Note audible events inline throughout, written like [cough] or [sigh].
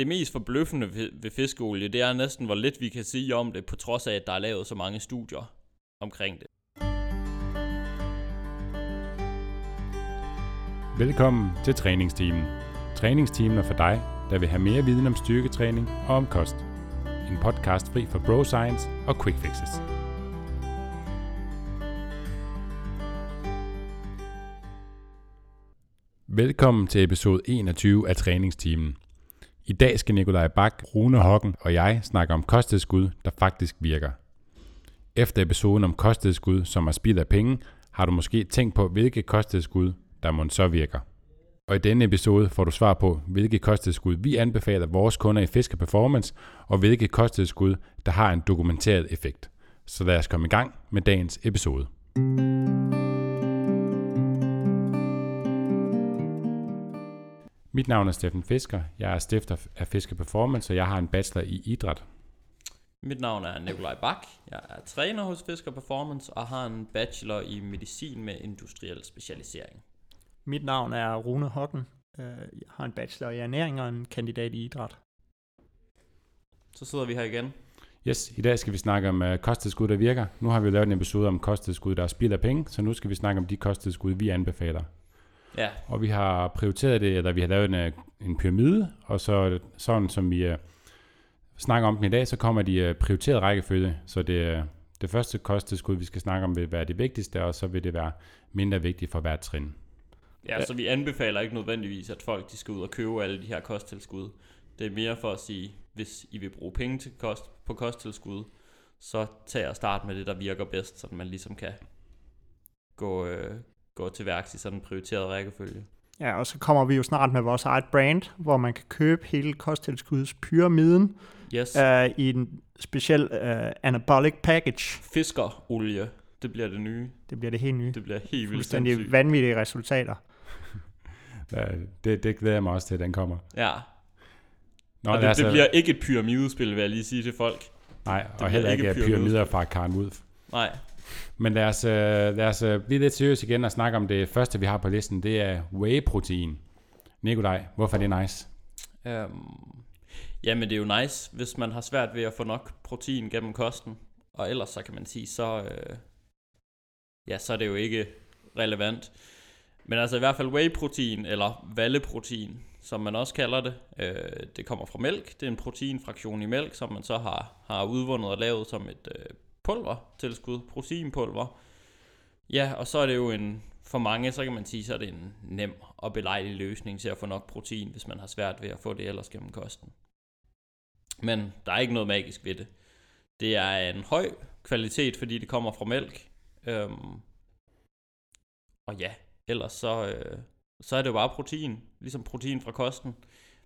det mest forbløffende ved, ved fiskeolie, det er næsten, hvor lidt vi kan sige om det, på trods af, at der er lavet så mange studier omkring det. Velkommen til træningsteamen. Træningsteamen er for dig, der vil have mere viden om styrketræning og om kost. En podcast fri for bro science og quick fixes. Velkommen til episode 21 af træningsteamen. I dag skal Nikolaj Bak, Rune Hokken og jeg snakke om kosttilskud, der faktisk virker. Efter episoden om kosttilskud, som er spild af penge, har du måske tænkt på, hvilke kosttilskud, der må så virker. Og i denne episode får du svar på, hvilke kosttilskud vi anbefaler vores kunder i Fisker Performance, og hvilke kosttilskud, der har en dokumenteret effekt. Så lad os komme i gang med dagens episode. Mit navn er Steffen Fisker. Jeg er stifter af Fisker Performance, og jeg har en bachelor i idræt. Mit navn er Nikolaj Bak. Jeg er træner hos Fisker Performance og har en bachelor i medicin med industriel specialisering. Mit navn er Rune Hocken. Øh, Jeg har en bachelor i ernæring og en kandidat i idræt. Så sidder vi her igen. Yes, i dag skal vi snakke om uh, kosttilskud, der virker. Nu har vi lavet en episode om kosttilskud, der er spild af penge, så nu skal vi snakke om de kosttilskud, vi anbefaler. Ja, Og vi har prioriteret det, eller vi har lavet en, øh, en pyramide, og så sådan som vi uh, snakker om den i dag, så kommer de uh, prioriteret rækkefølge. Så det, uh, det første kosttilskud, vi skal snakke om, vil være det vigtigste, og så vil det være mindre vigtigt for hvert trin. ja, så vi anbefaler ikke nødvendigvis, at folk de skal ud og købe alle de her kosttilskud. Det er mere for at sige, hvis I vil bruge penge til kost, på kosttilskud, så tag og start med det, der virker bedst, så man ligesom kan gå, øh, gå til værks i sådan en prioriteret rækkefølge. Ja, og så kommer vi jo snart med vores eget brand, hvor man kan købe hele kosttilskudspyramiden Yes, uh, i en speciel uh, anabolic package. fiskerolie, det bliver det nye. Det bliver det helt nye. Det bliver helt vildt Fuldstændig sindssygt. vanvittige resultater. [laughs] Ja, det, det glæder jeg mig også til, at den kommer. Ja, Nå, og det, det øh, bliver ikke et pyramidespil, vil jeg lige sige til folk. Nej, bliver og heller ikke ikke pyramide. pyramider fra Karen Wolf. Nej, men lad os, øh, lad os øh, blive lidt seriøse igen og snakke om det første, vi har på listen. Det er whey-protein. Nikolaj, hvorfor er det nice? Um, jamen det er jo nice, hvis man har svært ved at få nok protein gennem kosten. Og ellers så kan man sige, så, øh, ja, så er det jo ikke relevant. Men altså i hvert fald whey-protein, eller valleprotein, som man også kalder det. Øh, det kommer fra mælk. Det er en proteinfraktion i mælk, som man så har, har udvundet og lavet som et øh, pulvertilskud, proteinpulver. Ja, og så er det jo en, for mange, så kan man sige, så er det en nem og belejlig løsning til at få nok protein, hvis man har svært ved at få det ellers gennem kosten. Men der er ikke noget magisk ved det. Det er en høj kvalitet, fordi det kommer fra mælk. Øhm, og ja, ellers så, øh, så er det jo bare protein, ligesom protein fra kosten,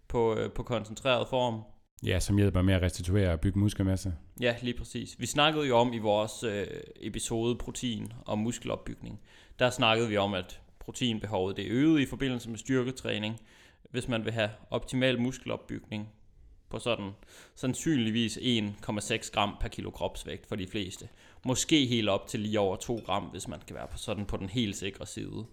på, øh, på koncentreret form. Ja, som hjælper med at restituere og bygge muskelmasse. Ja, lige præcis. Vi snakkede jo om i vores øh, episode protein og muskelopbygning. Der snakkede vi om, at proteinbehovet det er øget i forbindelse med styrketræning. Hvis man vil have optimal muskelopbygning på sådan sandsynligvis 1,6 gram per kilo kropsvægt for de fleste. Måske helt op til lige over 2 gram, hvis man skal være på sådan på den helt sikre side.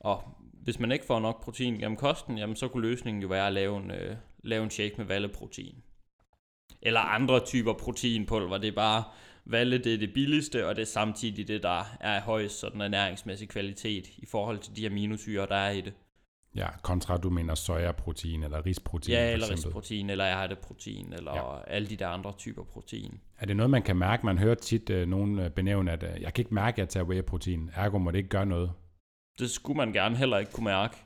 Og hvis man ikke får nok protein gennem kosten, jamen så kunne løsningen jo være at lave en, øh, lave en shake med valleprotein. Eller andre typer proteinpulver. Det er bare, valle det er det billigste, og det er samtidig det, der er højst sådan ernæringsmæssig kvalitet i forhold til de aminosyre, der er i det. Ja, kontra du mener sojaprotein eller risprotein Ja, eller risprotein, eller ærteprotein, eller Ja. ja. alle de der andre typer protein. Er det noget, man kan mærke? Man hører tit øh, nogen øh, benævne, at øh, jeg kan ikke mærke, at jeg tager whey-protein. Ergo må det ikke gøre noget. Det skulle man gerne heller ikke kunne mærke.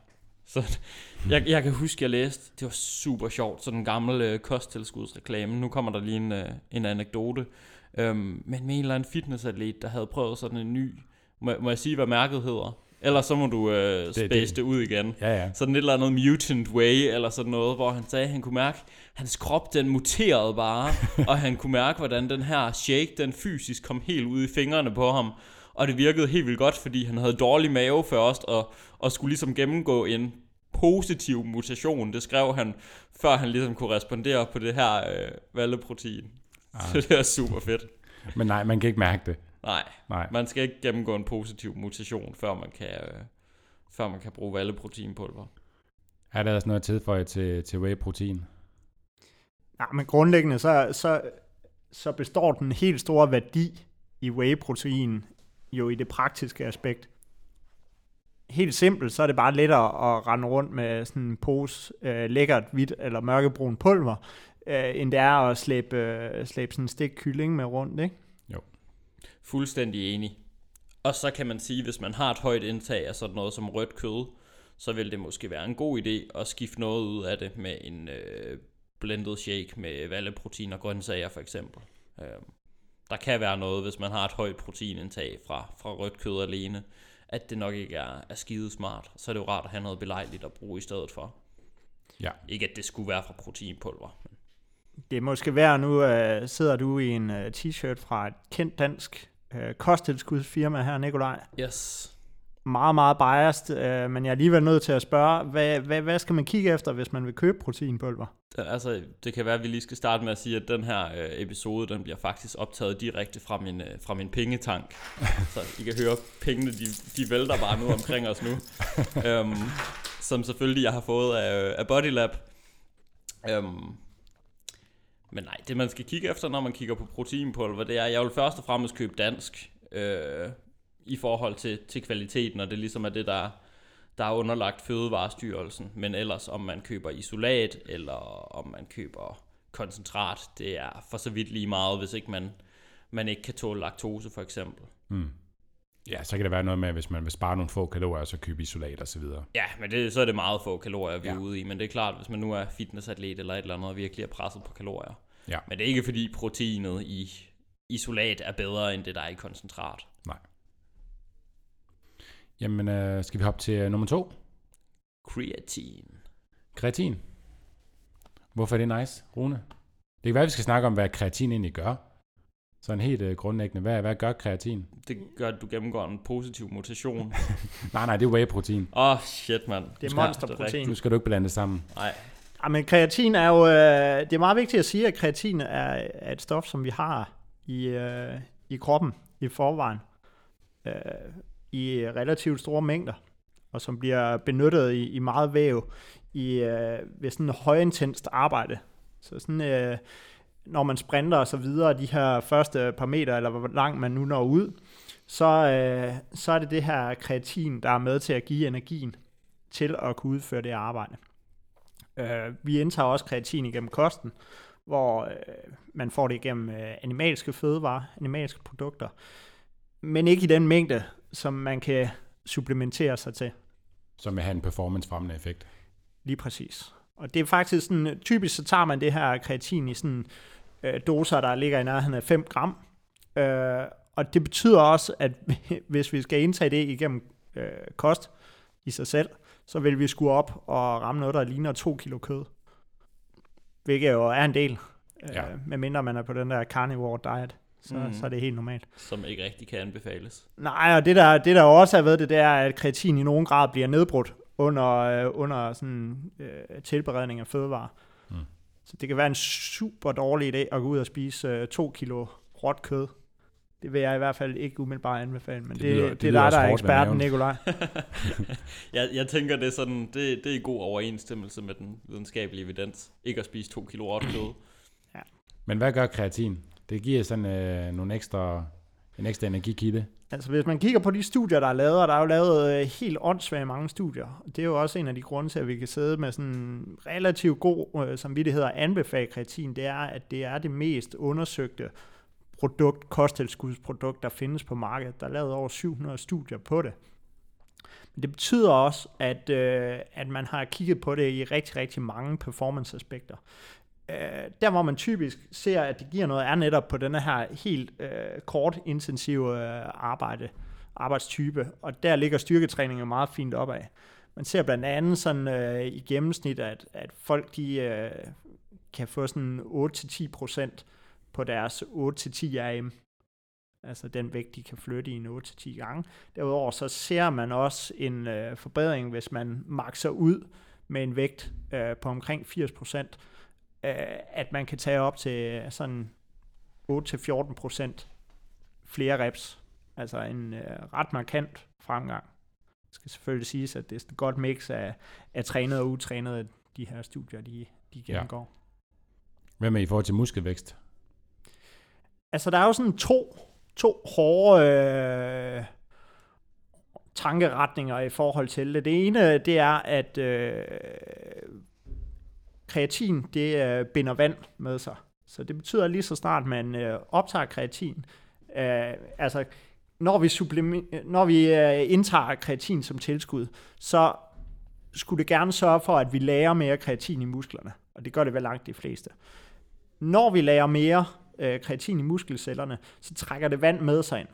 Så [laughs] jeg, jeg kan huske, jeg læste, det var super sjovt, sådan en gammel øh, kosttilskudsreklame. Nu kommer der lige en, øh, en anekdote. Øhm, men med en eller anden fitnessatlet, der havde prøvet sådan en ny, må, må jeg sige, hvad mærket hedder? Ellers så må du øh, det- space det ud igen. Ja, ja. Sådan et eller andet mutant way, eller sådan noget, hvor han sagde, at han kunne mærke, at hans krop den muterede bare, [laughs] og han kunne mærke, hvordan den her shake, den fysisk kom helt ud i fingrene på ham. Og det virkede helt vildt godt, fordi han havde dårlig mave først, og, og skulle ligesom gennemgå en positiv mutation. Det skrev han, før han ligesom kunne respondere på det her øh, valleprotein. Ah. [laughs] Så det er super fedt. Men nej, man kan ikke mærke det. Nej, Nej. man skal ikke gennemgå en positiv mutation, før man kan, øh, før man kan bruge valleproteinpulver. Er der altså noget at tilføje til, til whey-protein? Ja, men grundlæggende så, så, så består den helt store værdi i whey-protein jo i det praktiske aspekt. Helt simpelt, så er det bare lettere at rende rundt med sådan en pose øh, lækkert hvidt eller mørkebrun pulver, øh, end det er at slæbe, øh, slæbe sådan en stik kylling med rundt, ikke? Jo. Fuldstændig enig. Og så kan man sige, hvis man har et højt indtag af sådan noget som rødt kød, så vil det måske være en god idé at skifte noget ud af det med en øh, blended shake med valleprotein og grøntsager for eksempel. Øh, der kan være noget, hvis man har et højt proteinindtag fra, fra rødt kød alene, at det nok ikke er, er skide smart. Så er det jo rart at have noget belejligt at bruge i stedet for. Ja. Ikke at det skulle være fra proteinpulver. Men Det er måske værd, nu øh, sidder du i en øh, t-shirt fra et kendt dansk øh, kosttilskudsfirma her, Nikolaj. yes, Meget, meget biased, øh, men jeg er alligevel nødt til at spørge, hvad, hvad, hvad skal man kigge efter, hvis man vil købe proteinpulver? Det- Altså, det kan være, at vi lige skal starte med at sige, at den her øh, episode, den bliver faktisk optaget direkte fra min, øh, fra min pengetank. så I kan høre, pengene, de, de vælter bare nu omkring os nu. [laughs] øhm, som selvfølgelig jeg har fået af, af Bodylab. Øhm, men nej, det man skal kigge efter, når man kigger på proteinpulver, det er, at jeg vil først og fremmest købe dansk. Øh, i forhold til, til kvaliteten, og det ligesom er det, der, der er underlagt Fødevarestyrelsen. Men ellers, om man køber isolat, eller om man køber koncentrat, det er for så vidt lige meget, hvis ikke man, man ikke kan tåle laktose for eksempel. Mm. Ja, så kan det være noget med, hvis man vil spare nogle få kalorier, så købe isolat og så videre. Ja, men det, så er det meget få kalorier, vi ja. Ja. er ude i. Men det er klart, hvis man nu er fitnessatlet eller et eller andet, og virkelig er presset på kalorier. Ja. Men det er ikke fordi proteinet i isolat er bedre end det, der er i koncentrat. Jamen, øh, skal vi hoppe til øh, nummer to? Creatine. Kreatin. Hvorfor er det nice, Rune? Det kan være, at vi skal snakke om, hvad kreatin egentlig gør. Sådan helt øh, grundlæggende. Hvad, hvad gør kreatin? Det gør, at du gennemgår en positiv mutation. [laughs] Nej, nej, det er whey-protein. Åh, oh, shit, mand. Det er monsterprotein. Nu skal du ikke blande det sammen. Nej, Ja, men kreatin er jo, øh, det er meget vigtigt at sige, at kreatin er, er et stof, som vi har i, øh, i kroppen i forvejen, øh, i relativt store mængder, og som bliver benyttet i, i meget væv i, øh, ved sådan højintenst arbejde. Så sådan, øh, når man sprinter og så videre, de her første par meter, eller hvor langt man nu når ud, så, øh, så er det det her kreatin, der er med til at give energien til at kunne udføre det arbejde. Øh, vi indtager også kreatin igennem kosten, hvor øh, man får det igennem øh, animalske fødevarer, animalske produkter, men ikke i den mængde, som man kan supplementere sig til. Som vil have en performance-fremmende effekt. Lige præcis. Og det er faktisk sådan, typisk så tager man det her kreatin i sådan øh, doser, der ligger i nærheden af 5 gram. Øh, og det betyder også, at [laughs] hvis vi skal indtage det igennem øh, kost i sig selv, så vil vi skulle op og ramme noget, der ligner 2 kilo kød. Hvilket jo er en del. Ja. Øh, medmindre man er på den der carnivore diet, så, mm. så er det helt normalt. som ikke rigtig kan anbefales. Nej, og det der, det der også er ved det, det er, at kreatin i nogen grad bliver nedbrudt under, øh, under sådan, øh, tilberedning af fødevarer. Mm. Så det kan være en super dårlig idé at gå ud og spise øh, to kilo råt kød. Det vil jeg i hvert fald ikke umiddelbart anbefale, men Det det, lyder- det, det det er også der er eksperten. Nikolaj. [laughs] jeg, jeg tænker, det er, sådan, det, det er i god overensstemmelse med den videnskabelige evidens. Ikke at spise to kilo råt kød. Men hvad gør kreatin? Det giver sådan øh, nogle ekstra, en ekstra energikilde. Altså hvis man kigger på de studier, der er lavet, og der er jo lavet øh, helt åndssvagt mange studier. Det er jo også en af de grunde til, at vi kan sidde med sådan en relativt god øh, samvittighed og anbefale kreatin, det er, at det er det mest undersøgte produkt, kosttilskudsprodukt, der findes på markedet. Der er lavet over 700 studier på det. Men det betyder også, at, øh, at man har kigget på det i rigtig, rigtig mange performance-aspekter. Øh, der, hvor man typisk ser, at det giver noget, er netop på denne her helt øh, kort, intensive øh, arbejde, arbejdstype, og der ligger styrketræning meget fint opad. Man ser blandt andet sådan øh, i gennemsnit, at, at folk de, øh, kan få sådan 8-10% på deres 8-10 RM. Altså den vægt, de kan flytte i en 8-10 gange. Derudover så ser man også en øh, forbedring, hvis man makser ud med en vægt øh, på omkring 80%, øh, at man kan tage op til sådan 8-14% flere reps. Altså en øh, ret markant fremgang. Det skal selvfølgelig siges, at det er et godt mix af, af trænede og utrænede, de her studier, de, de Ja. gennemgår. Hvad med i forhold til muskelvækst? Altså, der er jo sådan to, to hårde øh, tankeretninger i forhold til det. Det ene, det er, at øh, kreatin, det øh, binder vand med sig. Så det betyder lige så snart, man øh, optager kreatin, øh, altså når vi, sublime, når vi øh, indtager kreatin som tilskud, så skulle det gerne sørge for, at vi lærer mere kreatin i musklerne. Og det gør det vel langt de fleste. Når vi lærer mere øh, kreatin i muskelcellerne, så trækker det vand med sig ind.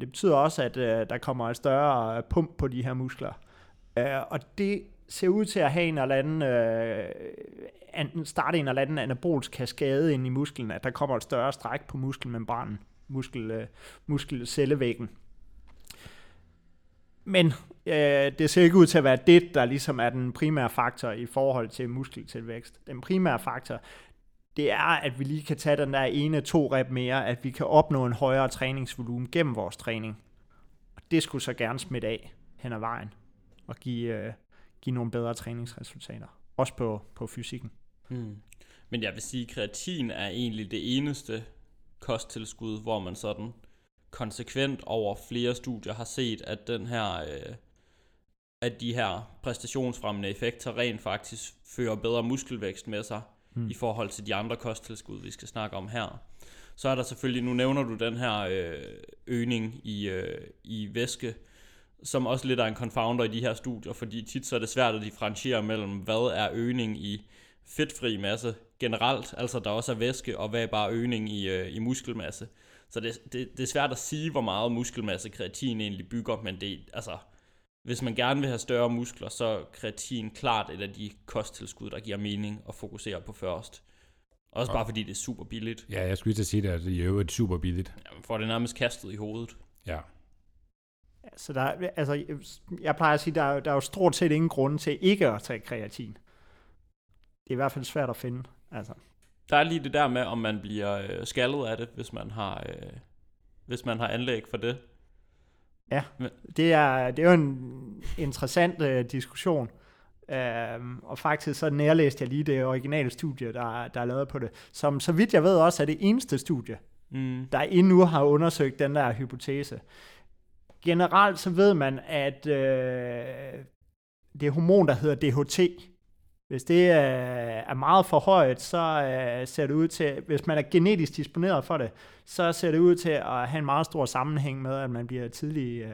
Det betyder også, at øh, der kommer et større øh, pump på de her muskler. Øh, og det ser ud til at have en eller anden, øh, starte en eller anden anabolsk kaskade ind i musklen, at der kommer et større stræk på muskelmembranen, muskel, øh, muskelcellevæggen. Men øh, det ser ikke ud til at være det, der ligesom er den primære faktor i forhold til muskeltilvækst. Den primære faktor, det er, at vi lige kan tage den der ene to rep mere, at vi kan opnå en højere træningsvolumen gennem vores træning. Og det skulle så gerne smitte af hen ad vejen og give, øh, give nogle bedre træningsresultater. Også på, på fysikken. Hmm. Men jeg vil sige, at kreatin er egentlig det eneste kosttilskud, hvor man sådan konsekvent over flere studier har set, at den her, øh, at de her præstationsfremmende effekter rent faktisk fører bedre muskelvækst med sig hmm. i forhold til de andre kosttilskud, vi skal snakke om her. Så er der selvfølgelig, nu nævner du den her øh, øgning i, øh, i væske, som også lidt er en confounder i de her studier, fordi tit så er det svært at differentiere mellem, hvad er øgning i fedtfri masse generelt, altså der også er væske, og hvad er bare øgning i, øh, i muskelmasse. Så det, det, det er svært at sige, hvor meget muskelmasse kreatin egentlig bygger, men det, altså, hvis man gerne vil have større muskler, så er kreatin klart et af de kosttilskud, der giver mening at fokusere på først. Også bare fordi det er super billigt. Ja, jeg skulle lige til at sige det, at det er jo et super billigt. Ja, man får det nærmest kastet i hovedet. Ja. Så der, altså, jeg plejer at sige, der, der er jo stort set ingen grund til ikke at tage kreatin. Det er i hvert fald svært at finde. Altså. Der er lige det der med, om man bliver øh, skaldet af det, hvis man har, øh, hvis man har anlæg for det. Ja, det er, det er jo en interessant øh, diskussion. Øhm, og faktisk så nærlæste jeg lige det originale studie, der, der er lavet på det, som så vidt jeg ved også er det eneste studie, mm. der endnu har undersøgt den der hypotese. Generelt så ved man, at øh, det hormon, der hedder DHT, hvis det er meget for højt, så øh, ser det ud til, hvis man er genetisk disponeret for det, så ser det ud til at have en meget stor sammenhæng med, at man bliver tidlig øh,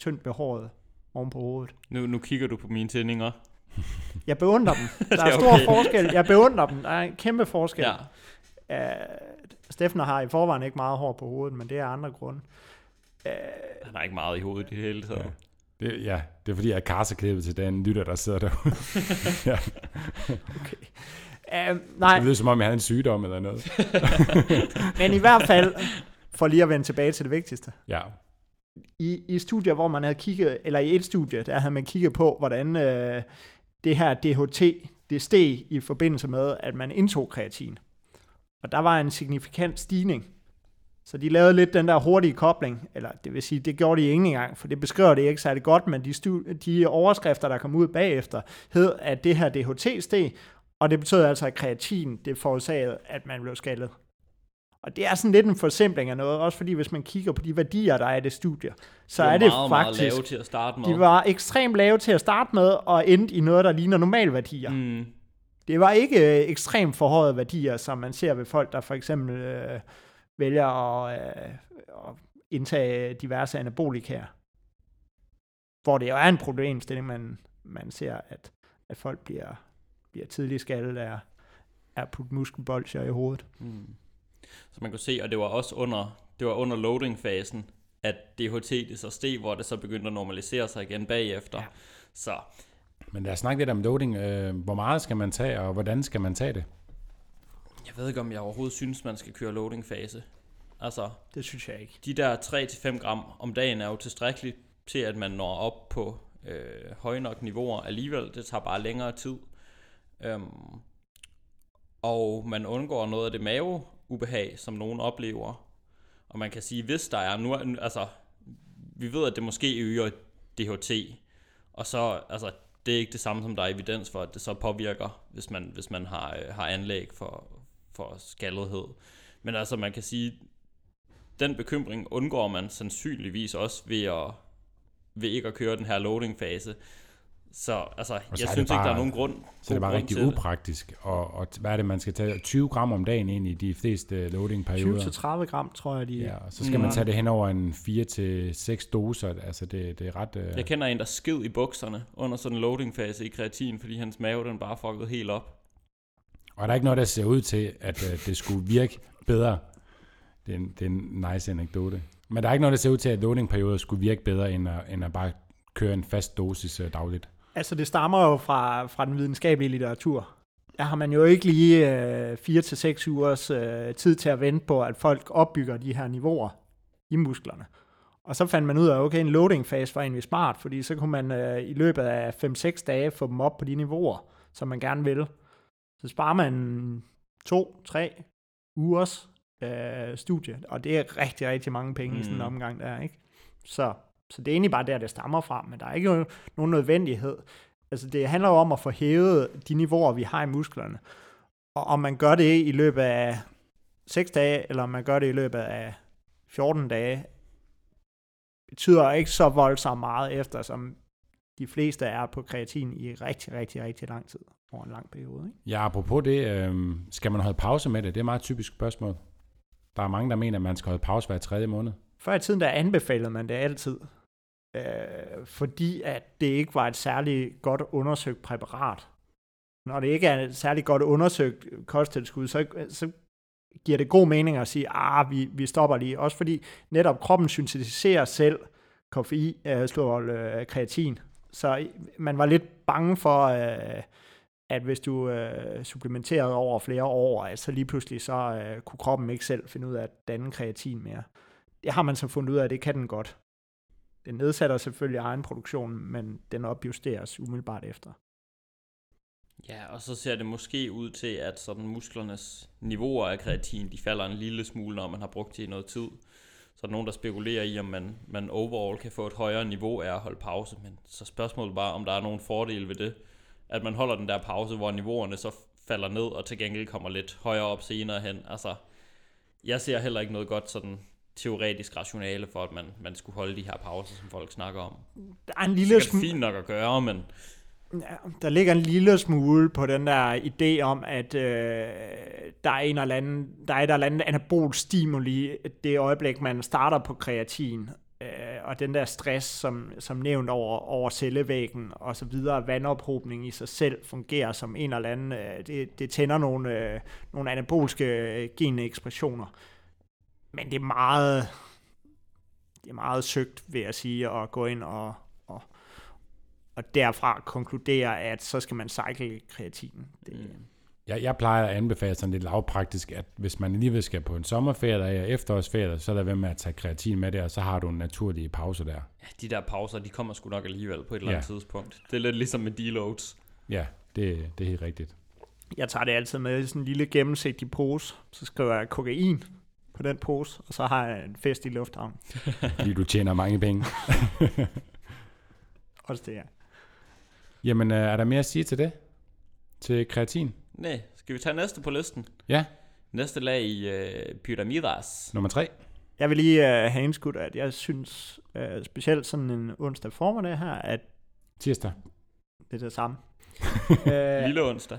tyndt behåret oven på hovedet. Nu, nu kigger du på mine tændinger. Jeg beundrer dem. [laughs] Der er, er stor okay. forskel. Jeg beundrer dem. Der er en kæmpe forskel. Ja. Uh, Steffen har i forvejen ikke meget hår på hovedet, men det er andre grunde. Uh, Han har ikke meget i hovedet i det hele taget. Ja. Det, ja, det er fordi, jeg er karseklippet til den lytter, der sidder derude. [laughs] ja. Okay. Uh, nej. Det lyder som om, jeg havde en sygdom eller noget. [laughs] Men i hvert fald, for lige at vende tilbage til det vigtigste. Ja. I, I studier, hvor man havde kigget, eller i et studie, der havde man kigget på, hvordan øh, det her DHT, det steg i forbindelse med, at man indtog kreatin. Og der var en signifikant stigning så de lavede lidt den der hurtige kobling, eller det vil sige, det gjorde de ikke engang, for det beskriver det ikke særlig godt, men de, stu- de overskrifter, der kom ud bagefter, hed, at det her DHT steg, og det betød altså, at kreatin, det forårsagede, at man blev skaldet. Og det er sådan lidt en forsimpling af noget, også fordi hvis man kigger på de værdier, der er i det studie, så det er det meget, faktisk... Meget lave til at starte med. De var ekstremt lave til at starte med, og endte i noget, der ligner normalværdier. Mm. Det var ikke øh, ekstremt forhøjede værdier, som man ser ved folk, der for eksempel øh, vælger at, øh, at indtage diverse anabolika, hvor det jo er en problemstilling, man, man ser, at, at folk bliver, bliver tidligt skaldet af at putte muskelbolcher i hovedet. Mm. Så man kunne se, og det var også under, det var under loading-fasen, at DHT det så steg, hvor det så begyndte at normalisere sig igen bagefter. Ja. Så. Men lad os snakke lidt om loading. Øh, hvor meget skal man tage, og hvordan skal man tage det? Jeg ved ikke, om jeg overhovedet synes, man skal køre loading-fase. Altså, det synes jeg ikke. De der 3-5 gram om dagen er jo tilstrækkeligt til, at man når op på øh, høje nok niveauer alligevel. Det tager bare længere tid. Øhm, og man undgår noget af det maveubehag, som nogen oplever. Og man kan sige, hvis der er nu, altså, vi ved, at det måske øger DHT, og så, altså, det er ikke det samme som der er evidens for, at det så påvirker, hvis man, hvis man har, øh, har anlæg for, for skaldighed. Men altså, man kan sige, den bekymring undgår man sandsynligvis også ved, at, ved ikke at køre den her loading-fase. Så altså, så jeg synes bare- ikke, der er nogen grund. Så det er bare rigtig til upraktisk. Og, og hvad er det, man skal tage? 20 gram om dagen ind i de fleste loading-perioder. 20-30 gram, tror jeg, de... Ja, og så skal man tage det hen over en 4-6 doser. Altså, det, det er ret... Øh, Jeg kender en, der skid i bukserne under sådan en loading-fase i kreatin, fordi hans mave den bare fuckede helt op. Og der er ikke noget, der ser ud til, at øh, det skulle virke bedre. Det er, en, det er en nice anekdote. Men der er ikke noget, der ser ud til, at loading-perioder skulle virke bedre, end at, end at bare køre en fast dosis øh, dagligt. Altså, det stammer jo fra, fra den videnskabelige litteratur. Der har man jo ikke lige øh, 4-6 ugers øh, tid til at vente på, at folk opbygger de her niveauer i musklerne. Og så fandt man ud af, at okay, en loading fase var egentlig smart, fordi så kunne man øh, i løbet af 5-6 dage få dem op på de niveauer, som man gerne vil. Så sparer man 2-3 ugers øh, studie, og det er rigtig, rigtig mange penge mm. i sådan en Mm. omgang der, ikke? Så, så det er egentlig bare der, det stammer fra, men der er ikke nogen nødvendighed. Altså det handler jo om at få hævet de niveauer, vi har i musklerne. Og om man gør det i løbet af 6 dage, eller om man gør det i løbet af 14 dage, betyder ikke så voldsomt meget, eftersom de fleste er på kreatin i rigtig, rigtig, rigtig lang tid, over en lang periode. Ikke? Ja, apropos det, øh, skal man holde pause med det? Det er et meget typisk spørgsmål. Der er mange, der mener, at man skal holde pause hver tredje måned. Før i tiden, der anbefalede man det altid, øh, fordi at det ikke var et særligt godt undersøgt præparat. Når det ikke er et særligt godt undersøgt kosttilskud, så, så giver det god mening at sige, ah, vi, vi stopper lige. Også fordi netop kroppen syntetiserer selv koffein, øh, slår, øh, kreatin. Så man var lidt bange for, øh, at hvis du øh, supplementerede over flere år, at så lige pludselig så øh, kunne kroppen ikke selv finde ud af at danne kreatin mere. Det har man så fundet ud af, at det kan den godt. Den nedsætter selvfølgelig egen produktion, men den opjusteres umiddelbart efter. Ja, og så ser det måske ud til, at sådan musklernes niveauer af kreatin, de falder en lille smule, når man har brugt det i noget tid. Så er der nogen, der spekulerer i, om man, man overall kan få et højere niveau af at holde pause. Men så spørgsmålet bare, om der er nogen fordele ved det. At man holder den der pause, hvor niveauerne så falder ned, og til gengæld kommer lidt højere op senere hen. Altså, jeg ser heller ikke noget godt sådan teoretisk rationale for, at man, man skulle holde de her pauser, som folk snakker om. Der er en Det lille er smule... fint nok at gøre, men Ja, der ligger en lille smule på den der idé om, at øh, der er en eller anden, der er et eller andet anabol stimuli det øjeblik, man starter på kreatin. Øh, og den der stress, som, som nævnt over, over cellevæggen og så videre, vandophobning i sig selv fungerer som en eller anden, øh, det, det tænder nogle, øh, nogle anabolske øh, genekspressioner. Men det er meget, det er meget søgt, vil jeg sige, at gå ind og, og og derfra konkludere, at så skal man cycle kreatinen. Det, Mm. Jeg, jeg plejer at anbefale sådan lidt lavpraktisk, at hvis man alligevel skal på en sommerferie eller efterårsferie, så lad være med at tage kreatin med der, og så har du en naturlig pause der. ja, de der pauser, de kommer sgu nok alligevel på et eller andet Ja. tidspunkt. Det er lidt ligesom med deloads. Ja, det, det er helt rigtigt. Jeg tager det altid med i sådan en lille gennemsigtig pose, så skriver jeg kokain på den pose, og så har jeg en fest i lufthavn. [laughs] Fordi du tjener mange penge. [laughs] Også det, ja. Jamen, øh, er der mere at sige til det? Til kreatin? Nej, skal vi tage næste på listen? Ja, Næste lag i øh, pyramidas. nummer tre. Jeg vil lige uh, have indskudt, at jeg synes, uh, specielt sådan en onsdag formiddag her, at Tirsdag. det er det samme. uh, [laughs] Lille onsdag.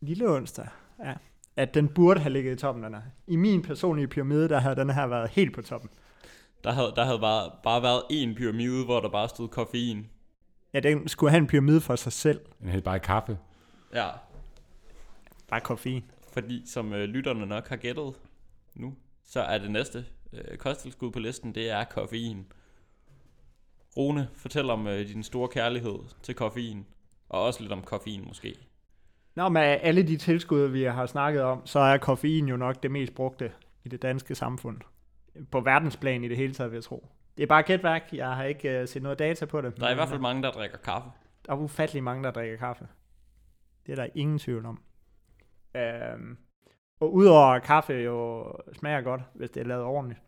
lille onsdag, ja. At den burde have ligget i toppen, den her. I min personlige pyramide, der havde den her været helt på toppen. Der havde, der havde bare, bare været en pyramide, hvor der bare stod koffein. Ja, den skulle have en pyramide for sig selv. Den hed bare kaffe. Ja, Bare koffein. fordi som øh, lytterne nok har gættet nu, så er det næste øh, kosttilskud på listen, det er koffein. Rune, fortæl om øh, din store kærlighed til koffein, og også lidt om koffein måske. Nå, med alle de tilskud, vi har snakket om, så er koffein jo nok det mest brugte i det danske samfund. På verdensplan i det hele taget, vil jeg tro. Det er bare gætværk. Jeg har ikke uh, set noget data på det. Der er i hvert fald mange, der drikker kaffe. Der er ufattelig mange, der drikker kaffe. Det er der ingen tvivl om. Øhm, og udover at kaffe jo smager godt, hvis det er lavet ordentligt,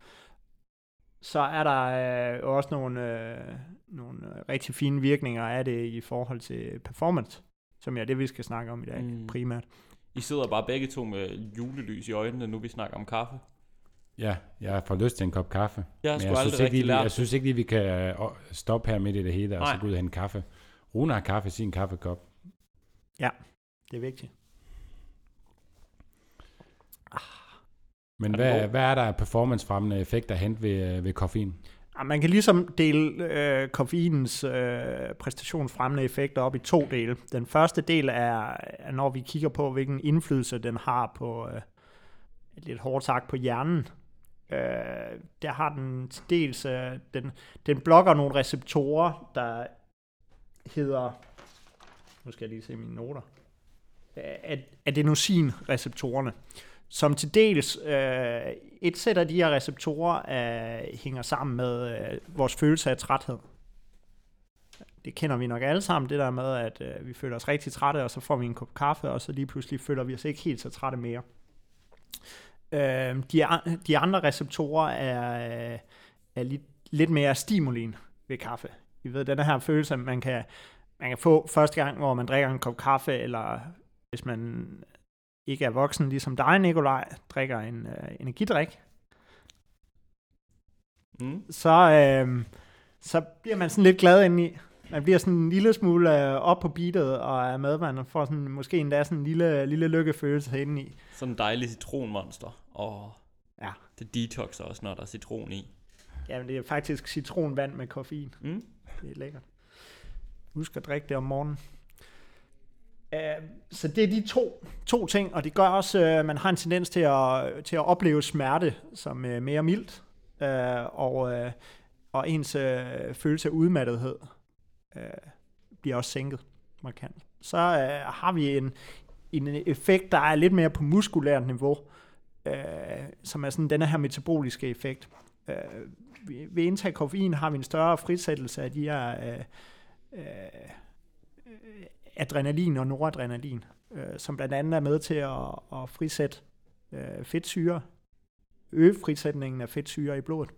så er der øh, også nogle, øh, nogle rigtig fine virkninger af det i forhold til performance, som er det, vi skal snakke om i dag Mm. primært. I sidder bare begge to med julelys i øjnene, nu vi snakker om kaffe. Ja, jeg får lyst til en kop kaffe. Jeg Men jeg synes, ikke lige, jeg synes ikke lige, vi kan øh, stoppe her midt i det hele, og så Nej. gå ud og hente kaffe. Rune har kaffe i sin kaffekop. Det er vigtigt. Men Er den hvad, hvad er der af performancefremmende effekter at hente ved, øh, ved koffein? Ja, man kan ligesom dele øh, koffeinens øh, præstationsfremmende effekter op i to dele. Den første del er, er, når vi kigger på, hvilken indflydelse den har på, øh, lidt hårdt sagt, på hjernen. Øh, der har den til dels, øh, den, den blokker nogle receptorer, der hedder, nu skal jeg lige se mine noter, øh, adenosin-receptorerne, som til dels, øh, et sæt af de her receptorer øh, hænger sammen med øh, vores følelse af træthed. Det kender vi nok alle sammen, det der med, at øh, vi føler os rigtig trætte, og så får vi en kop kaffe, og så lige pludselig føler vi os ikke helt så trætte mere. Øh, de, de andre receptorer er, øh, er lidt, lidt mere stimulin ved kaffe. I ved, den her følelse, at man kan, man kan få første gang, hvor man drikker en kop kaffe, eller hvis man ikke er voksen, ligesom dig, Nikolaj, drikker en øh, energidrik, Mm. så, øh, så bliver man sådan lidt glad indeni. Man bliver sådan en lille smule øh, op på beatet og er med, man får sådan, måske endda sådan en lille, lille lykkefølelse indeni. Sådan en dejlig citronmonster. Og Ja. det detoxer også, når der er citron i. Jamen, det er faktisk citronvand med koffein. Mm. Det er lækkert. Husk at drikke det om morgenen. Øhm, så det er de to, to ting, og det gør også, at man har en tendens til at, til at opleve smerte som øh, mere mildt, øh, og, og ens følelse af udmattethed bliver også sænket markant. Så har vi en, en effekt, der er lidt mere på muskulært niveau, som er sådan denne her metaboliske effekt. Ved indtag af koffein har vi en større frisættelse af de her øh, adrenalin og noradrenalin, øh, som blandt andet er med til at, at frisætte øh, fedtsyre, øge frisætningen af fedtsyre i blodet,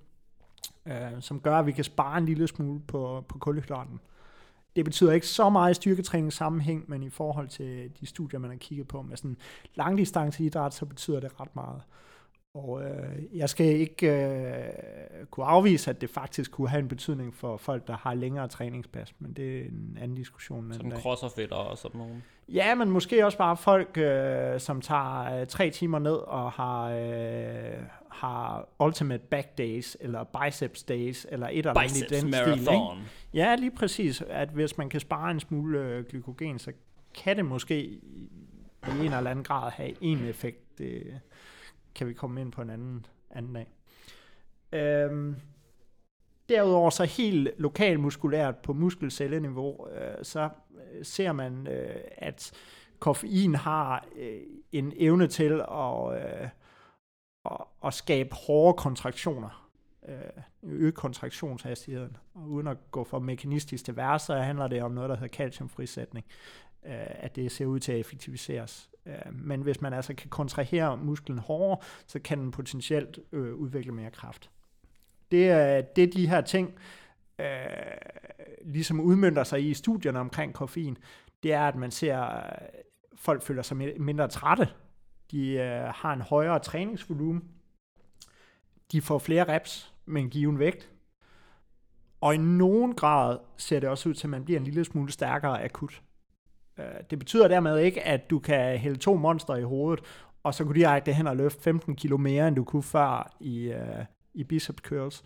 øh, som gør, at vi kan spare en lille smule på, på kulhydraten. Det betyder ikke så meget styrketræning styrketræningssammenhæng, men i forhold til de studier, man har kigget på med sådan langdistanceidræt, så betyder det ret meget. Og øh, jeg skal ikke øh, kunne afvise, at det faktisk kunne have en betydning for folk, der har længere træningspas, men det er en anden diskussion. Sådan dag. crosserfetter og sådan nogle. Ja, men måske også bare folk, øh, som tager øh, tre timer ned og har, øh, har ultimate back days, eller biceps days, eller et eller andet i den stil. Ikke? marathon. Ja, lige præcis. At hvis man kan spare en smule øh, glykogen, så kan det måske i en eller anden grad have en effekt. Det kan vi komme ind på en anden, anden dag. Øhm, derudover så helt lokal muskulært på muskelcelleniveau, øh, så øh, ser man, øh, at koffein har øh, en evne til at, øh, at, at skabe hårde kontraktioner øh, øge kontraktionshastigheden. Og uden at gå for mekanistisk til værre, så handler det om noget, der hedder calciumfrisætning, øh, at det ser ud til at effektiviseres. Øh, men hvis man altså kan kontrahere musklen hårdere, så kan den potentielt øh, udvikle mere kraft. Det er, det er de her ting, øh, ligesom udmyndter sig i studierne omkring koffein, det er, at man ser, at folk føler sig mindre trætte. De øh, har en højere træningsvolumen. De får flere reps med en given vægt. Og i nogen grad ser det også ud til, at man bliver en lille smule stærkere akut. Øh, det betyder dermed ikke, at du kan hælde to monster i hovedet, og så kunne direkte hen og løfte 15 kilo mere, end du kunne før i, øh, i bicep curls.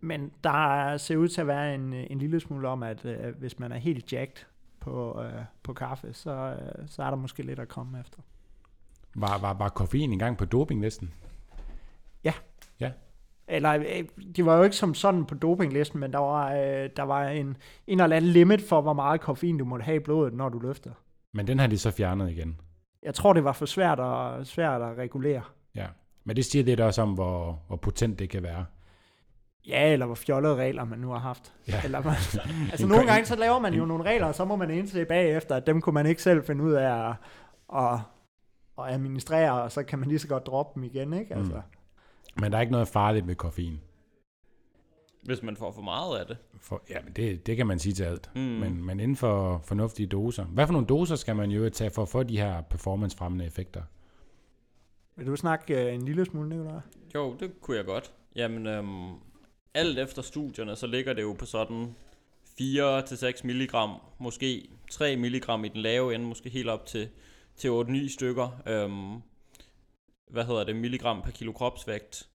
Men der ser ud til at være en, en lille smule om, at øh, hvis man er helt jacked på, øh, på kaffe, så, øh, så er der måske lidt at komme efter. Var, var, var koffein engang på dopinglisten? Eller, øh, det var jo ikke som sådan på dopinglisten, men der var, øh, der var en, en eller anden limit for, hvor meget koffein du måtte have i blodet, når du løfter. Men den har de så fjernet igen. Jeg tror, det var for svært at, svært at regulere. Ja. Men det siger lidt også om, hvor, hvor potent det kan være. Ja, eller hvor fjollede regler man nu har haft. Ja. Eller man, [laughs] altså nogle gange så laver man jo nogle regler, og så må man indse bagefter, at dem kunne man ikke selv finde ud af at, at, at administrere, og så kan man lige så godt droppe dem igen, ikke? Altså, Men der er ikke noget farligt ved koffein. hvis man får for meget af det. For, ja, men det, det kan man sige til alt. Mm. Men, men inden for fornuftige doser. Hvad for nogle doser skal man jo tage for at få de her performancefremmende effekter? Vil du snakke øh, en lille smule, Nicolaj? Jo, det kunne jeg godt. Jamen, øhm, alt efter studierne, så ligger det jo på sådan 4-6 milligram, måske 3 milligram i den lave ende, måske helt op til, til 8-9 stykker. Øhm, hvad hedder det, milligram per kilo kropsvægt.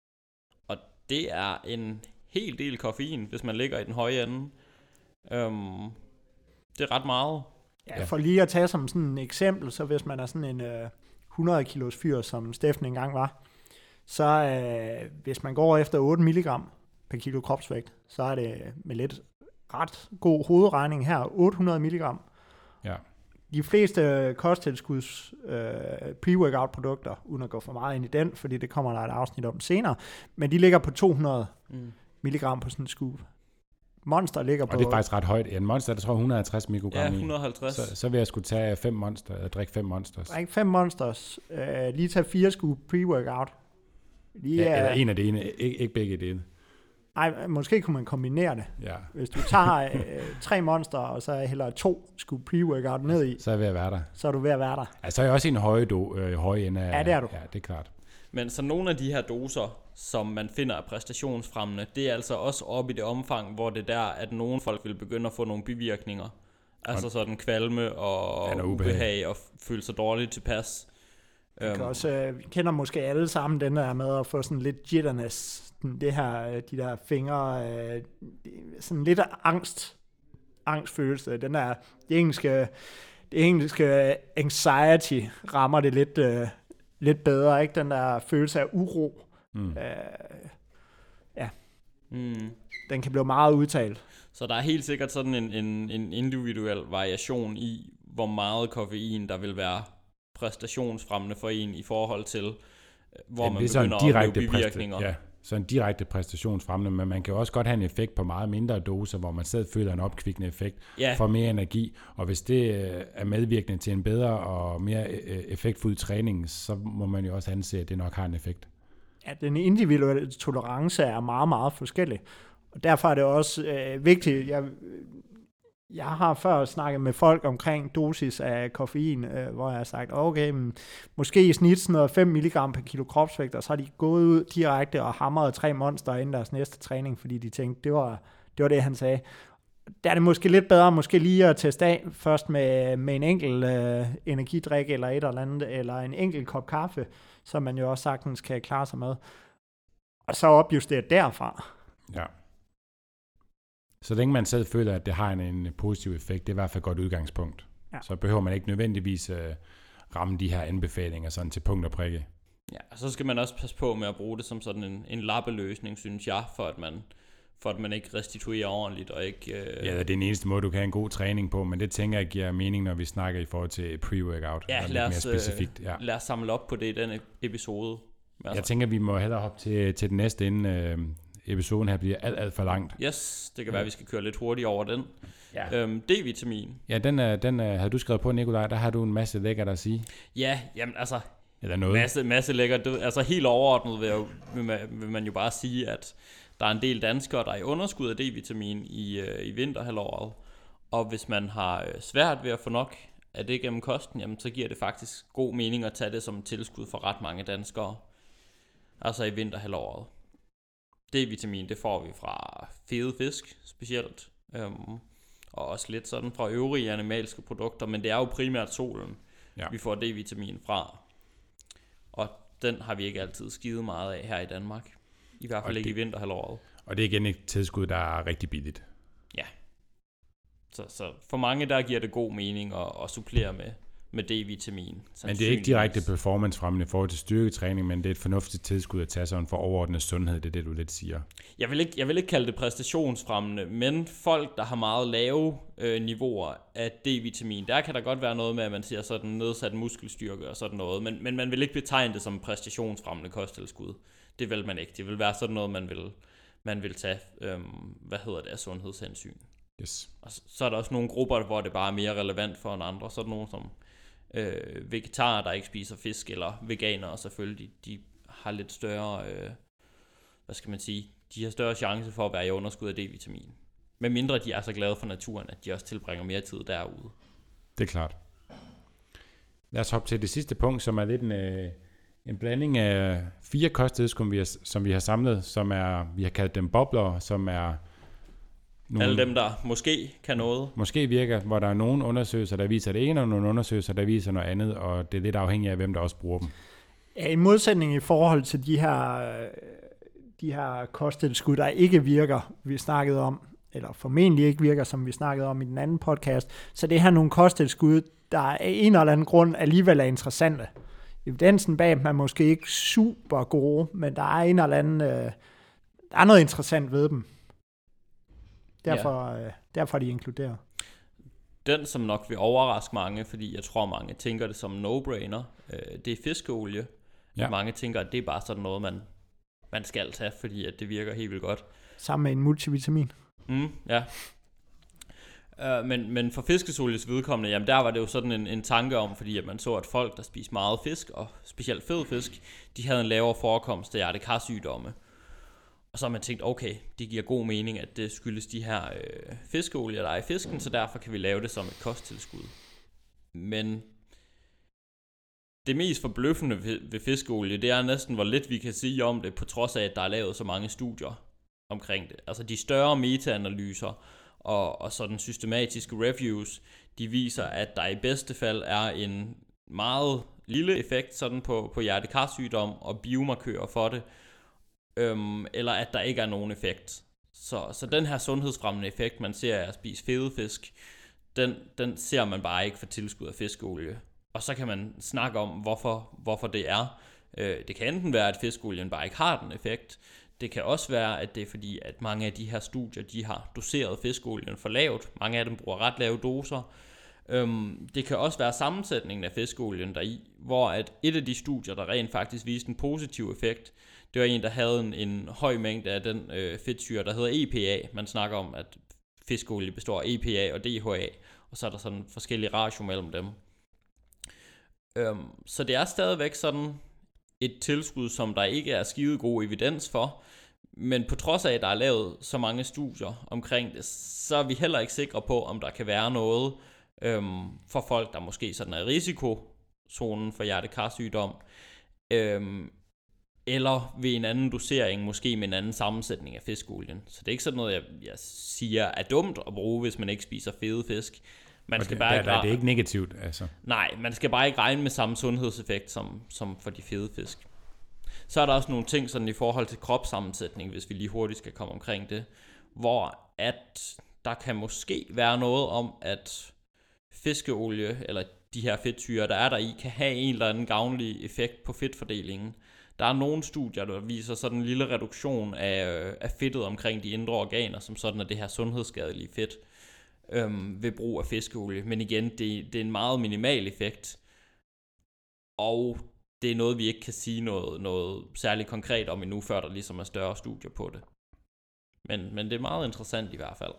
Og det er en hel del koffein, hvis man ligger i den høje ende. Øhm, det er ret meget. Ja, for lige at tage som sådan et eksempel, så hvis man er sådan en øh, 100 kilos fyr, som Steffen engang var, så øh, hvis man går efter 8 mg per kilo kropsvægt, så er det med lidt ret god hovedregning her, 800 mg. Ja. De fleste kosttilskuds øh, pre-workout produkter, uden at gå for meget ind i den, fordi det kommer der et afsnit om senere, men de ligger på 200 Mm. mg på sådan en scoop. Monster ligger på... Og det er faktisk ret højt. Ja, en monster, der tror jeg 150 mikrogram Ja, i. 150. Så, så vil jeg skulle tage fem monster, eller drikke fem monsters. Drik fem monsters. Øh, lige tage fire scoop pre-workout. Lige, Ja, eller øh, en af det ene, ikke, ikke begge dele. Ej, måske kunne man kombinere det. Ja, Hvis du tager øh, tre monster, og så hælder to scoop pre-workout ned i, så er jeg ved at være der. så er du ved at være der. Altså, så er jeg også i en høje, do, øh, høje ende af... Ja, det er du. Ja, det er klart. Men så nogle af de her doser, som man finder er præstationsfremmende, det er altså også oppe i det omfang, hvor det er der, at nogle folk vil begynde at få nogle bivirkninger. Altså sådan kvalme og Ja, noget ubehag. ubehag og føle sig dårligt tilpas. Vi Øhm, kan også, øh, vi kender måske alle sammen den der med at få sådan lidt jitterness. Det her, øh, de der fingre, øh, sådan lidt angst, angstfølelse. Den der, det engelske, det engelske anxiety rammer det lidt, øh, lidt bedre, ikke? Den der følelse af uro. Mm. Øh, mm. den kan blive meget udtalt. Så der er helt sikkert sådan en, en, en individuel variation i, hvor meget koffein, der vil være præstationsfremmende for en i forhold til, øh, hvor ja, man er begynder en at direkte opleve bivirkninger. ja, så en direkte præstationsfremmende, men man kan jo også godt have en effekt på meget mindre doser, hvor man selv føler en opkvikkende effekt, Ja, får mere energi, og hvis det øh, er medvirkende til en bedre og mere øh, effektfuld træning, så må man jo også anse, at det nok har en effekt. Ja, den individuelle tolerance er meget, meget forskellig. Og derfor er det også øh, vigtigt, jeg, jeg har før snakket med folk omkring dosis af koffein, øh, hvor jeg har sagt, okay, men måske i snit sådan noget 5 mg per kilo kropsvægt, og så har de gået ud direkte og hamret tre monster inden deres næste træning, fordi de tænkte, det var det, var det han sagde. Der er det måske lidt bedre, måske lige at teste af først med, med en enkelt øh, energidrik eller et eller andet, eller en enkelt kop kaffe, som man jo også sagtens kan klare sig med. Og så opjustere derfra. Ja. Så længe man selv føler, at det har en, en positiv effekt, det er i hvert fald et godt udgangspunkt. Ja. Så behøver man ikke nødvendigvis øh, ramme de her anbefalinger sådan til punkt og prikke. Ja, og så skal man også passe på med at bruge det som sådan en, en lappeløsning, synes jeg, for at man, for at man ikke restituerer ordentligt og ikke... Øh, Ja, det er den eneste måde, du kan have en god træning på, men det tænker jeg giver mening, når vi snakker i forhold til pre-workout. Ja, lad lidt os, mere øh, specifikt. Ja. Lad os samle op på det i den episode. Altså, Jeg tænker, vi må hellere hoppe til, til den næste, inden øh, episoden her bliver alt, alt for langt. Yes, det kan være, at vi skal køre lidt hurtigt over den. Ja, Øhm, D-vitamin. ja den, er, den er, havde du skrevet på, Nikolaj, der har du en masse lækkert at sige. Ja, jamen altså, Eller noget. masse, masse lækkert. Det, altså helt overordnet vil, jeg, jo- vil, man, vil man jo bare sige, at der er en del danskere, der er i underskud af D-vitamin i, øh, i vinterhalvåret. Og hvis man har øh, svært ved at få nok af det gennem kosten, jamen, så giver det faktisk god mening at tage det som et tilskud for ret mange danskere. Altså i vinterhalvåret. D-vitamin, det får vi fra fede fisk specielt. Øhm, og også lidt sådan fra øvrige animalske produkter, men det er jo primært solen, Ja. vi får D-vitamin fra. Og den har vi ikke altid skide meget af her i Danmark. I hvert fald Og ikke det- i vinterhalvåret. Og det er igen et tilskud, der er rigtig billigt. Så, så for mange der giver det god mening at, at supplere med, med D-vitamin. Men det er ikke direkte performancefremmende i forhold til styrketræning, men det er et fornuftigt tilskud at tage sådan for overordnet sundhed, det er det, du lidt siger. Jeg vil, ikke, jeg vil ikke kalde det præstationsfremmende, men folk, der har meget lave øh, niveauer af D-vitamin, der kan der godt være noget med, at man siger sådan nedsat muskelstyrke og sådan noget, men, men man vil ikke betegne det som præstationsfremmende kosttilskud. Det vil man ikke. Det vil være sådan noget, man vil, man vil tage, øhm, hvad hedder det, af sundhedshensyn. Yes. Og så, så er der også nogle grupper, hvor det bare er mere relevant for en andre. Så er der nogen som øh, vegetarer, der ikke spiser fisk, eller veganere selvfølgelig, de, har lidt større, øh, hvad skal man sige, de har større chance for at være i underskud af D-vitamin. Men mindre de er så glade for naturen, at de også tilbringer mere tid derude. Det er klart. Lad os hoppe til det sidste punkt, som er lidt en, øh, en blanding af fire kosttilskud, vi har, som vi har samlet, som er, vi har kaldt dem bobler, som er nogle, Alle dem, der måske kan noget. Måske virker, hvor der er nogle undersøgelser, der viser det ene, og nogle undersøgelser, der viser noget andet, og det er lidt afhængigt af, hvem der også bruger dem. Ja, i modsætning i forhold til de her, de her kosttilskud, der ikke virker, vi snakkede om, eller formentlig ikke virker, som vi snakkede om i den anden podcast, så det her nogle kosttilskud, der af en eller anden grund alligevel er interessante. Evidensen bag dem er måske ikke super gode, men der er en eller anden, øh, der er noget interessant ved dem. Derfor, ja. øh, derfor er de inkluderet. Den, som nok vil overraske mange, fordi jeg tror, mange tænker det som no-brainer, øh, det er fiskeolie. Ja. Mange tænker, at det er bare sådan noget, man, man skal tage, fordi at det virker helt vildt godt. Sammen med en multivitamin. Mm, ja. Uh, men, men for fiskesoljes vedkommende, jamen der var det jo sådan en, en tanke om, fordi at man så, at folk, der spiste meget fisk, og specielt fed fisk, de havde en lavere forekomst af hjertekarsygdomme. Og så har man tænkt, okay, det giver god mening, at det skyldes de her øh, fiskeolier, der er i fisken, så derfor kan vi lave det som et kosttilskud. Men det mest forbløffende ved, ved fiskeolie, det er næsten, hvor lidt vi kan sige om det, på trods af, at der er lavet så mange studier omkring det. Altså de større metaanalyser og, og sådan systematiske reviews, de viser, at der i bedste fald er en meget lille effekt sådan på, på hjertekarsygdom og biomarkører for det, øhm, eller at der ikke er nogen effekt. Så, så den her sundhedsfremmende effekt, man ser af at spise fede fisk, den, den ser man bare ikke for tilskud af fiskeolie. Og så kan man snakke om, hvorfor, hvorfor det er. Øh, det kan enten være, at fiskeolien bare ikke har den effekt. Det kan også være, at det er fordi, at mange af de her studier, de har doseret fiskeolien for lavt. Mange af dem bruger ret lave doser. Øhm, det kan også være sammensætningen af fiskeolien deri, hvor at et af de studier, der rent faktisk viste en positiv effekt, det var en, der havde en, en høj mængde af den øh, fedtsyre, der hedder EPA. Man snakker om, at fiskolie består af EPA og DHA, og så er der sådan forskellige ratio mellem dem. Øhm, så det er stadigvæk sådan et tilskud, som der ikke er skide god evidens for, men på trods af, at der er lavet så mange studier omkring det, så er vi heller ikke sikre på, om der kan være noget øhm, for folk, der måske sådan er i risikozonen for hjertekarsygdom, øhm, eller ved en anden dosering, måske med en anden sammensætning af fiskolien. Så det er ikke sådan noget, jeg, jeg siger er dumt at bruge, hvis man ikke spiser fede fisk. Man skal bare der, ikke, der, det er ikke negativt, altså. Nej, man skal bare ikke regne med samme sundhedseffekt som, som for de fede fisk. Så er der også nogle ting sådan i forhold til kropssammensætning, hvis vi lige hurtigt skal komme omkring det, hvor at der kan måske være noget om, at fiskeolie, eller de her fedtsyre, der er der i, kan have en eller anden gavnlig effekt på fedtfordelingen. Der er nogle studier, der viser sådan en lille reduktion af, øh, af fedtet omkring de indre organer, som sådan er det her sundhedsskadelige fedt øhm, ved brug af fiskeolie. Men igen, det, det er en meget minimal effekt. Og det er noget, vi ikke kan sige noget, noget særligt konkret om endnu, før der ligesom er større studier på det. Men, men det er meget interessant i hvert fald.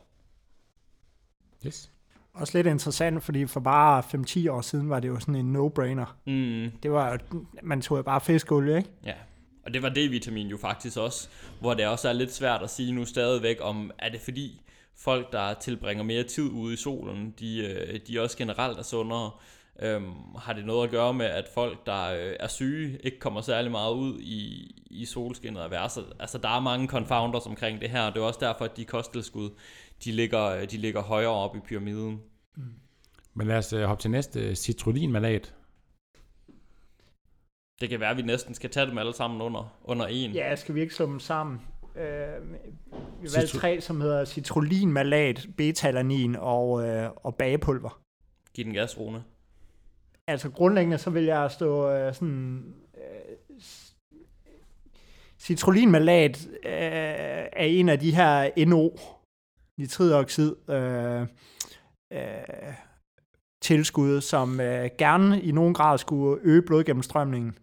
Yes. Også lidt interessant, fordi for bare 5-10 år siden var det jo sådan en no-brainer. Mm. Det var, man tog bare fiskolie, ikke? Ja, og det var D-vitamin jo faktisk også, hvor det også er lidt svært at sige nu stadigvæk, om er det fordi folk, der tilbringer mere tid ude i solen, de, øh, de også generelt er sundere. Øhm, har det noget at gøre med, at folk, der øh, er syge, ikke kommer særlig meget ud i, i solskinnet og værre? Altså, der er mange confounders omkring det her, og det er også derfor, at de kosttilskud, de ligger, de ligger højere op i pyramiden. Mm. Men lad os uh, hoppe til næste. Citrulinmalat. Det kan være, at vi næsten skal tage dem alle sammen under, under en. Ja, skal vi ikke slå dem sammen? Øh, vi valgte tre, som hedder citrulinmalat, betalanin og, øh, og bagepulver. Giv den gas, Rune. Altså grundlæggende, så vil jeg stå øh, sådan... Øh, citrulinmalat øh, er en af de her NO, nitridoxid, øh, øh, tilskud, som øh, gerne i nogen grad skulle øge blodgennemstrømningen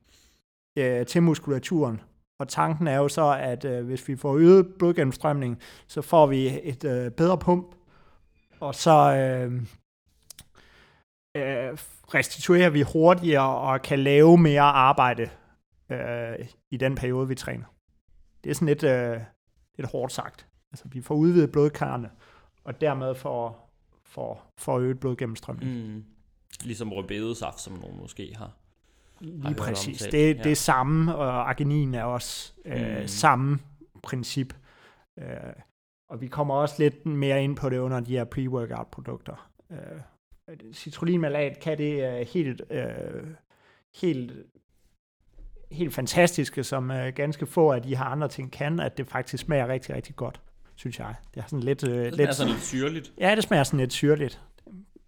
øh, til muskulaturen. Og tanken er jo så, at øh, hvis vi får øget blodgennemstrømning, så får vi et øh, bedre pump, og så øh, øh, restituerer vi hurtigere og kan lave mere arbejde øh, i den periode, vi træner. Det er sådan lidt, øh, lidt hårdt sagt. Altså, vi får udvidet blodkarrene, og dermed får, får, får øget blodgennemstrømning. Mm. Ligesom rødbedesaft, som nogen måske har. Lige hørt præcis. omtalt, Det, ja. det er samme, og arginin er også øh, Mm. samme princip. Øh, og vi kommer også lidt mere ind på det under de her pre-workout produkter. Øh, citrulinmalat kan det øh, helt, øh, helt, helt fantastiske, som øh, ganske få af de her andre ting kan, at det faktisk smager rigtig, rigtig godt, synes jeg. Det er sådan lidt... Øh, Det lidt er sådan lidt syrligt. Ja, det smager sådan lidt syrligt.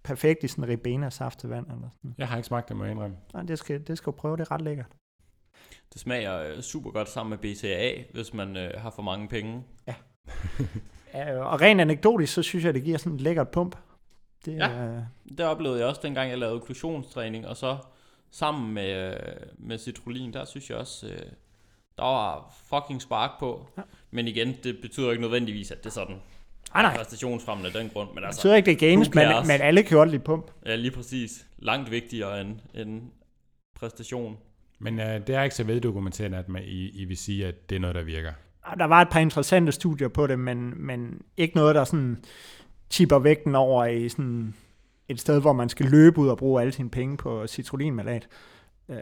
Perfekt i sådan ribena saft til vand. Eller sådan. Jeg har ikke smagt det, må jeg indrømme. Nej, det skal, det skal du prøve, det er ret lækkert. Det smager øh, super godt sammen med BCA, hvis man øh, har for mange penge. Ja, og rent anekdotisk, så synes jeg, det giver sådan et lækkert pump. Det, Ja. er, Det oplevede jeg også, dengang jeg lavede okklusionstræning, og så sammen med, øh, med citrullin, der synes jeg også, øh, der var fucking spark på. Ja. Men igen, det betyder ikke nødvendigvis, at det er sådan nej, nej. præstationsfremmende af den grund. Men Det altså, betyder ikke, det er games, men, men alle kan godt lide pump. ja, lige præcis. Langt vigtigere end, end præstation. Men øh, det er ikke så veldokumenteret, at man, I, I vil sige, at det er noget, der virker. Og Der var et par interessante studier på det, men, men ikke noget, der sådan tipper vægten over i sådan et sted, hvor man skal løbe ud og bruge alle sine penge på citrulinmalat. Øh,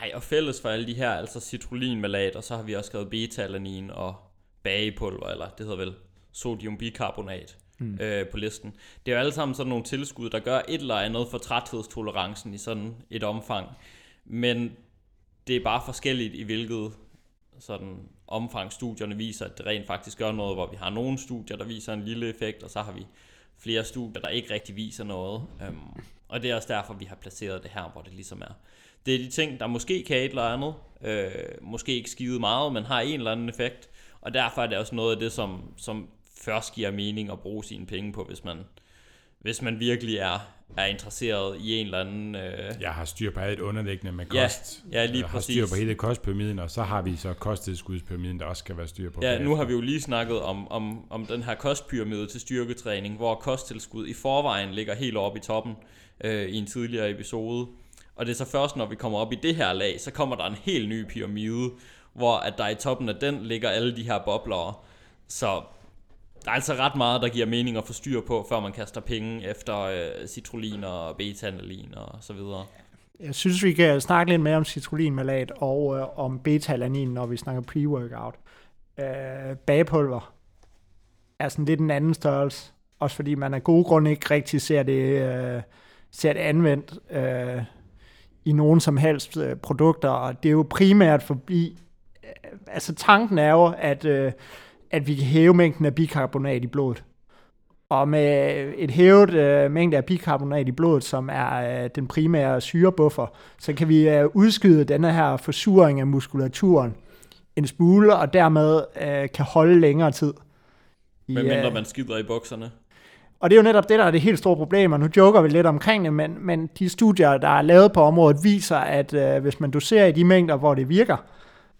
Nej, og fælles for alle de her, altså citrulinmalat, og så har vi også skrevet beta-alanin og bagepulver, eller det hedder vel sodiumbikarbonat mm. øh, på listen. Det er jo alle sammen sådan nogle tilskud, der gør et eller andet for træthedstolerancen i sådan et omfang. Men det er bare forskelligt i hvilket sådan omfang studierne viser, at det rent faktisk gør noget, hvor vi har nogle studier, der viser en lille effekt, og så har vi flere studier, der ikke rigtig viser noget. Øhm, og det er også derfor, vi har placeret det her, hvor det ligesom er. Det er de ting, der måske kan et eller andet, øh, måske ikke skide meget, men har en eller anden effekt. Og derfor er det også noget af det, som, som først giver mening at bruge sine penge på, hvis man, hvis man virkelig er, er interesseret i en eller anden... Øh, Jeg har styr på alt underliggende med Ja, kost. ja, lige jeg har styr præcis. på hele kostpyramiden, og så har vi så kosttilskudspyramiden, der også skal være styr på. Ja, nu har vi jo lige snakket om, om, om den her kostpyramide til styrketræning, hvor kosttilskud i forvejen ligger helt oppe i toppen øh, i en tidligere episode. Og det er så først, når vi kommer op i det her lag, så kommer der en helt ny pyramide, hvor at der i toppen af den ligger alle de her bobler. Så der er altså ret meget, der giver mening at få styr på, før man kaster penge efter øh, citrullin og beta-analin og så videre. Jeg synes, vi kan snakke lidt mere om citrullinmalat og øh, om beta-alanin, når vi snakker pre-workout. Øh, bagepulver er sådan lidt en anden størrelse. Også fordi man af gode grunde ikke rigtig ser det, øh, ser det anvendt øh, i nogen som helst øh, produkter. Og det er jo primært forbi altså tanken er jo, at, øh, at vi kan hæve mængden af bikarbonat i blodet. Og med et hævet øh, mængde af bikarbonat i blodet, som er øh, den primære syrebuffer, så kan vi øh, udskyde denne her forsuring af muskulaturen en smule, og dermed øh, kan holde længere tid. I, Medmindre øh, man skider i bukserne. og det er jo netop det, der er det helt store problem, og nu joker vi lidt omkring det, men, men de studier, der er lavet på området, viser, at øh, hvis man doserer i de mængder, hvor det virker,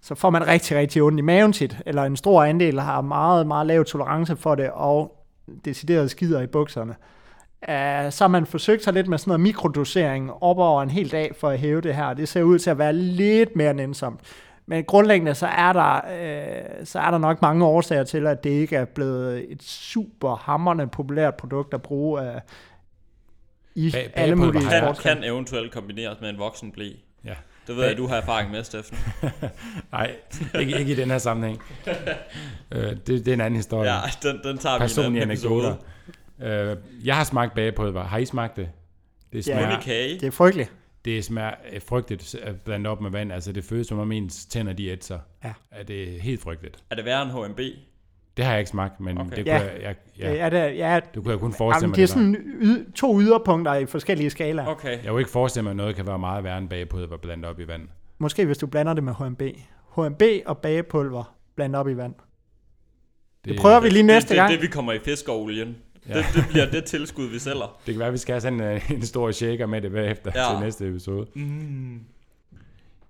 så får man rigtig, rigtig ondt i maven tit, eller en stor andel har meget, meget lav tolerance for det, og decideret skider i bukserne. Uh, så har man forsøgt sig lidt med sådan noget mikrodosering op over en hel dag for at hæve det her, det ser ud til at være lidt mere nænsomt. Men grundlæggende så er der, øh, så er der nok mange årsager til, at det ikke er blevet et super hammerende populært produkt at bruge øh, i Bag- alle mulige Kan, kan eventuelt kombineres med en voksen blæ. Ja. Det ved jeg, du har erfaring med, Steffen. [laughs] Nej, ikke, ikke i den her sammenhæng. [laughs] øh, det, det er en anden historie. Ja, den, den tager vi Personlige anekdoter. Øh, jeg har smagt bagepulver. Har I smagt det? Det Ja. smager, i kage. Det er frygteligt. det smager øh, frygteligt at blande op med vand. Altså, det føles som om ens tænder, de ætser. Ja. Er det er helt frygteligt. Er det værre end HMB? Det har jeg ikke smagt, men Okay. det, Ja. kunne jeg, jeg, Ja, ja, ja, det, ja det kunne jeg kun forestille jamen, mig. det er det sådan yd, to yderpunkter i forskellige skalaer. Okay. Jeg kunne ikke forestille mig, at noget kan være meget værre end bagepulver blandet op i vand. Måske hvis du blander det med HMB. HMB og bagepulver blandet op i vand. Det prøver vi lige næste det, gang. Det, det, vi kommer i fiskeolien. Ja. Ja. Det, det bliver det tilskud, vi sælger. [laughs] Det kan være, at vi skal have sådan en, en stor shaker med det bagefter Ja. ja. til næste episode. Mm.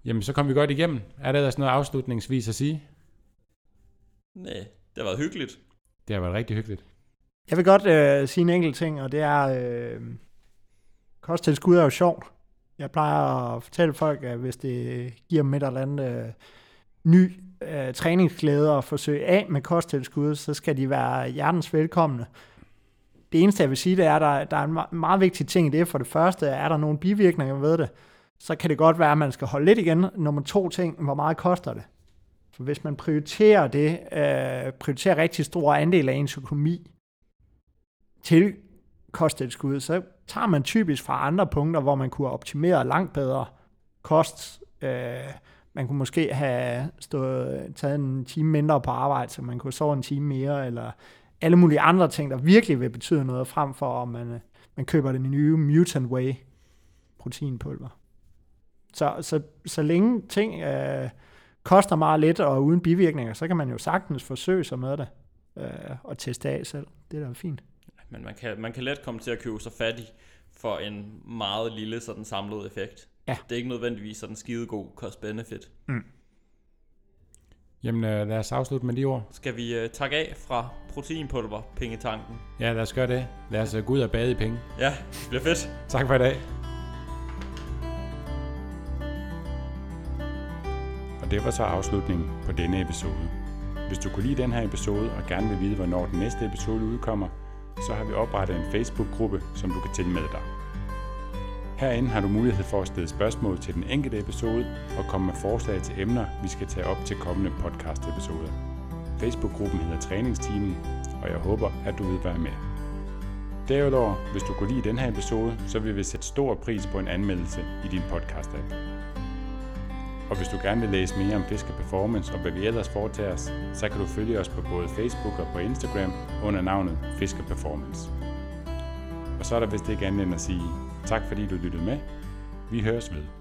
Jamen, så kom vi godt igennem. Er der ellers noget afslutningsvis at sige? Nej, det har været hyggeligt. Det har været rigtig hyggeligt. Jeg vil godt øh, sige en enkelt ting, og det er, øh, kosttilskud er jo sjovt. Jeg plejer at fortælle folk, at hvis det giver dem et eller andet øh, ny øh, træningsglæde og forsøge af med kosttilskud, så skal de være hjertens velkomne. Det eneste, jeg vil sige, det er, at der, der er en meget, meget vigtig ting i det. For det første, er der nogle bivirkninger ved det, så kan det godt være, at man skal holde lidt igen. Nummer to ting, hvor meget koster det? For hvis man prioriterer det, øh, prioriterer rigtig stor andel af ens økonomi til kosttilskud, så tager man typisk fra andre punkter, hvor man kunne optimere langt bedre kost. Øh, man kunne måske have stået, taget en time mindre på arbejde, så man kunne sove en time mere, eller alle mulige andre ting, der virkelig vil betyde noget, frem for om man, man køber den nye Mutant Whey proteinpulver. Så, så, så længe ting øh, koster meget lidt og uden bivirkninger, så kan man jo sagtens forsøge sig med det øh, og teste af selv. Det er da fint. Men man kan, man kan let komme til at købe sig fattig for en meget lille sådan samlet effekt. Ja. Det er ikke nødvendigvis sådan skide god cost-benefit. Jamen, øh, lad os afslutte med de ord. Skal vi uh, takke af fra proteinpulver, pengetanken? Ja, lad os gøre det. Lad os øh, gå ud og bade i penge. Ja, det bliver fedt. Tak for i dag. Og det var så afslutningen på denne episode. Hvis du kunne lide den her episode og gerne vil vide, hvornår den næste episode udkommer, så har vi oprettet en Facebook-gruppe, som du kan tilmelde dig. Herinde har du mulighed for at stille spørgsmål til den enkelte episode og komme med forslag til emner, vi skal tage op til kommende podcast-episoder. Facebook-gruppen hedder Træningsteamen, og jeg håber, at du vil være med. Derudover, hvis du kunne lide den her episode, så vil vi sætte stor pris på en anmeldelse i din podcast-app. Og hvis du gerne vil læse mere om Fisker Performance og hvad vi ellers foretager os, så kan du følge os på både Facebook og på Instagram under navnet Fisker Performance. Og så er der vist ikke andet end at sige tak fordi du lyttede med. Vi høres ved.